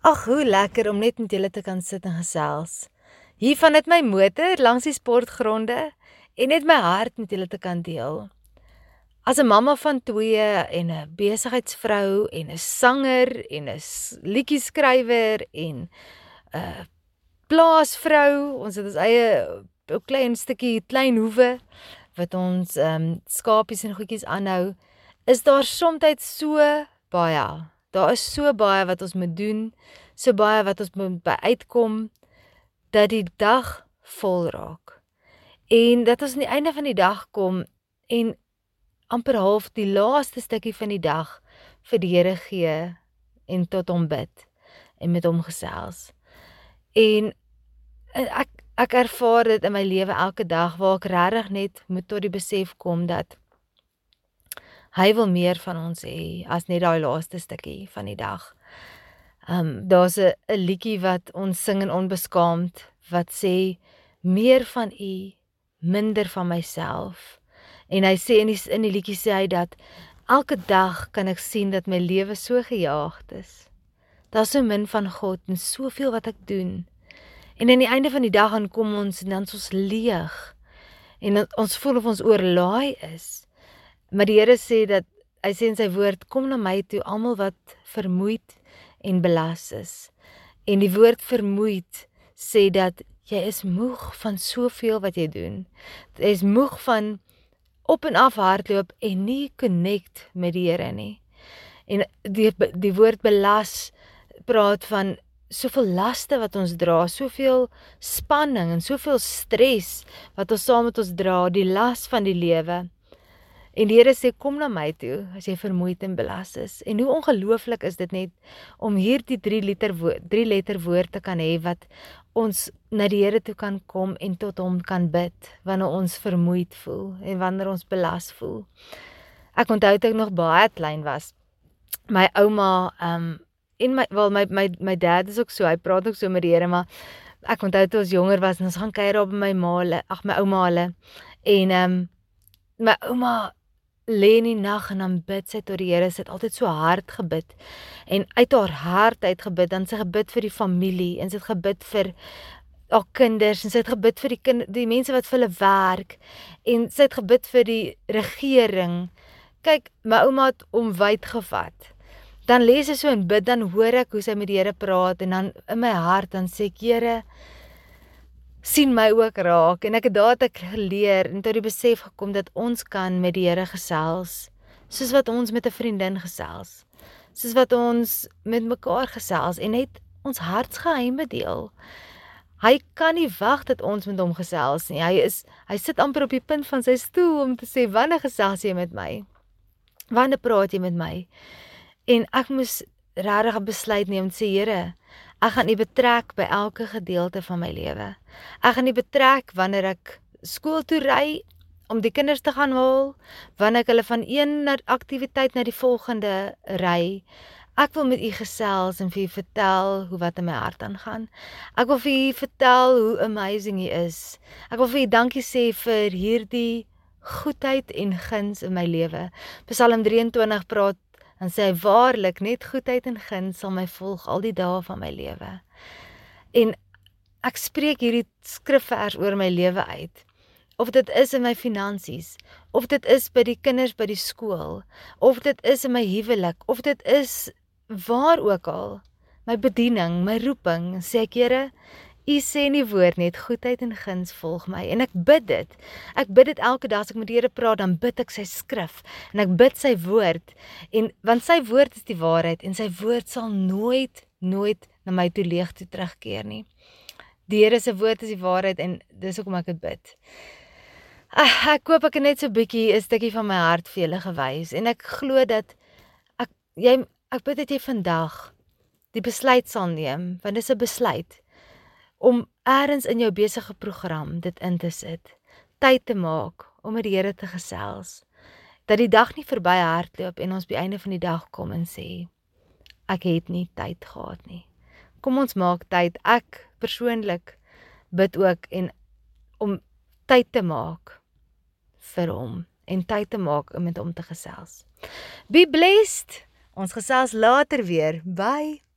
Ag, hoe lekker om net met julle te kan sit en gesels. Hier vanuit my motor langs die sportgronde en net my hart met julle te kan deel. As 'n mamma van 2 en 'n besigheidsvrou en 'n sanger en 'n liedjie skrywer en 'n plaasvrou, ons het ons eie klein stukkie klein hoewe wat ons ehm um, skapies en goedjies aanhou, is daar soms so baie Daar is so baie wat ons moet doen, so baie wat ons moet by uitkom dat die dag vol raak. En dat ons aan die einde van die dag kom en amper half die laaste stukkie van die dag vir die Here gee en tot hom bid en met hom gesels. En ek ek ervaar dit in my lewe elke dag waar ek regtig net moet tot die besef kom dat Hy wil meer van ons hê as net daai laaste stukkie van die dag. Um daar's 'n liedjie wat ons sing in onbeskaamd wat sê meer van u, minder van myself. En hy sê in die in die liedjie sê hy dat elke dag kan ek sien dat my lewe so gejaagd is. Daar's so min van God en soveel wat ek doen. En aan die einde van die dag dan kom ons en dan ons leeg. En ons voel of ons oorlaai is. Maar die Here sê dat hy sê in sy woord kom na my toe almal wat vermoeid en belas is. En die woord vermoeid sê dat jy is moeg van soveel wat jy doen. Jy is moeg van op en af hardloop en nie connect met die Here nie. En die die woord belas praat van soveel laste wat ons dra, soveel spanning en soveel stres wat ons saam met ons dra, die las van die lewe. En die Here sê kom na my toe as jy vermoeid en belas is. En hoe ongelooflik is dit net om hierdie 3 liter 3 letter woord te kan hê wat ons na die Here toe kan kom en tot hom kan bid wanneer ons vermoeid voel en wanneer ons belas voel. Ek onthou dit ek nog baie klein was. My ouma ehm um, en my wel my my my dad is ook so, hy praat ook so met die Here, maar ek onthou toe ons jonger was en ons gaan kuier op my ma, ag my ouma hulle. En ehm um, my ouma lê in die nag en dan bid sy tot die Here. Sy het altyd so hard gebid. En uit haar hart uit gebid, dan sy gebid vir die familie en sy het gebid vir haar kinders en sy het gebid vir die kind, die mense wat vir hulle werk en sy het gebid vir die regering. Kyk, my ouma het hom wyd gevat. Dan lees sy so en bid, dan hoor ek hoe sy met die Here praat en dan in my hart dan sê ek, Here, sien my ook raak en ek het daad ek geleer en tot die besef gekom dat ons kan met die Here gesels soos wat ons met 'n vriendin gesels soos wat ons met mekaar gesels en net ons hartsgeheime deel hy kan nie wag dat ons met hom gesels nie. Hy is hy sit amper op die punt van sy stoel om te sê wanneer gesels jy met my? Wanneer praat jy met my? En ek moes regtig 'n besluit neem en sê Here Ek gaan U betrek by elke gedeelte van my lewe. Ek gaan U betrek wanneer ek skool toe ry om die kinders te gaan haal, wanneer ek hulle van een aktiwiteit na die volgende ry. Ek wil met u gesels en vir u vertel hoe wat in my hart aangaan. Ek wil vir u vertel hoe amazing u is. Ek wil vir u dankie sê vir hierdie goedheid en guns in my lewe. Psalm 23 praat dan sê hy waarlik net goedheid en guns sal my volg al die dae van my lewe. En ek spreek hierdie skrifvers oor my lewe uit. Of dit is in my finansies, of dit is by die kinders by die skool, of dit is in my huwelik, of dit is waar ook al, my bediening, my roeping, sê ek Here, U sê in die woord net goedheid en guns volg my en ek bid dit. Ek bid dit elke dag as ek met die Here praat, dan bid ek sy skrif en ek bid sy woord en want sy woord is die waarheid en sy woord sal nooit nooit na my toe leeg toe terugkeer nie. Die Here se woord is die waarheid en dis hoekom ek dit bid. Ag, ek koop ek net so 'n bietjie 'n stukkie van my hart vir julle gewys en ek glo dat ek jy ek bid dat jy vandag die besluit sal neem want dit is 'n besluit om eers in jou besige program dit in te sit. Tyd te maak om met die Here te gesels. Dat die dag nie verby hardloop en ons by einde van die dag kom en sê ek het nie tyd gehad nie. Kom ons maak tyd. Ek persoonlik bid ook en om tyd te maak vir hom en tyd te maak om met hom te gesels. Be blessed. Ons gesels later weer. Bye.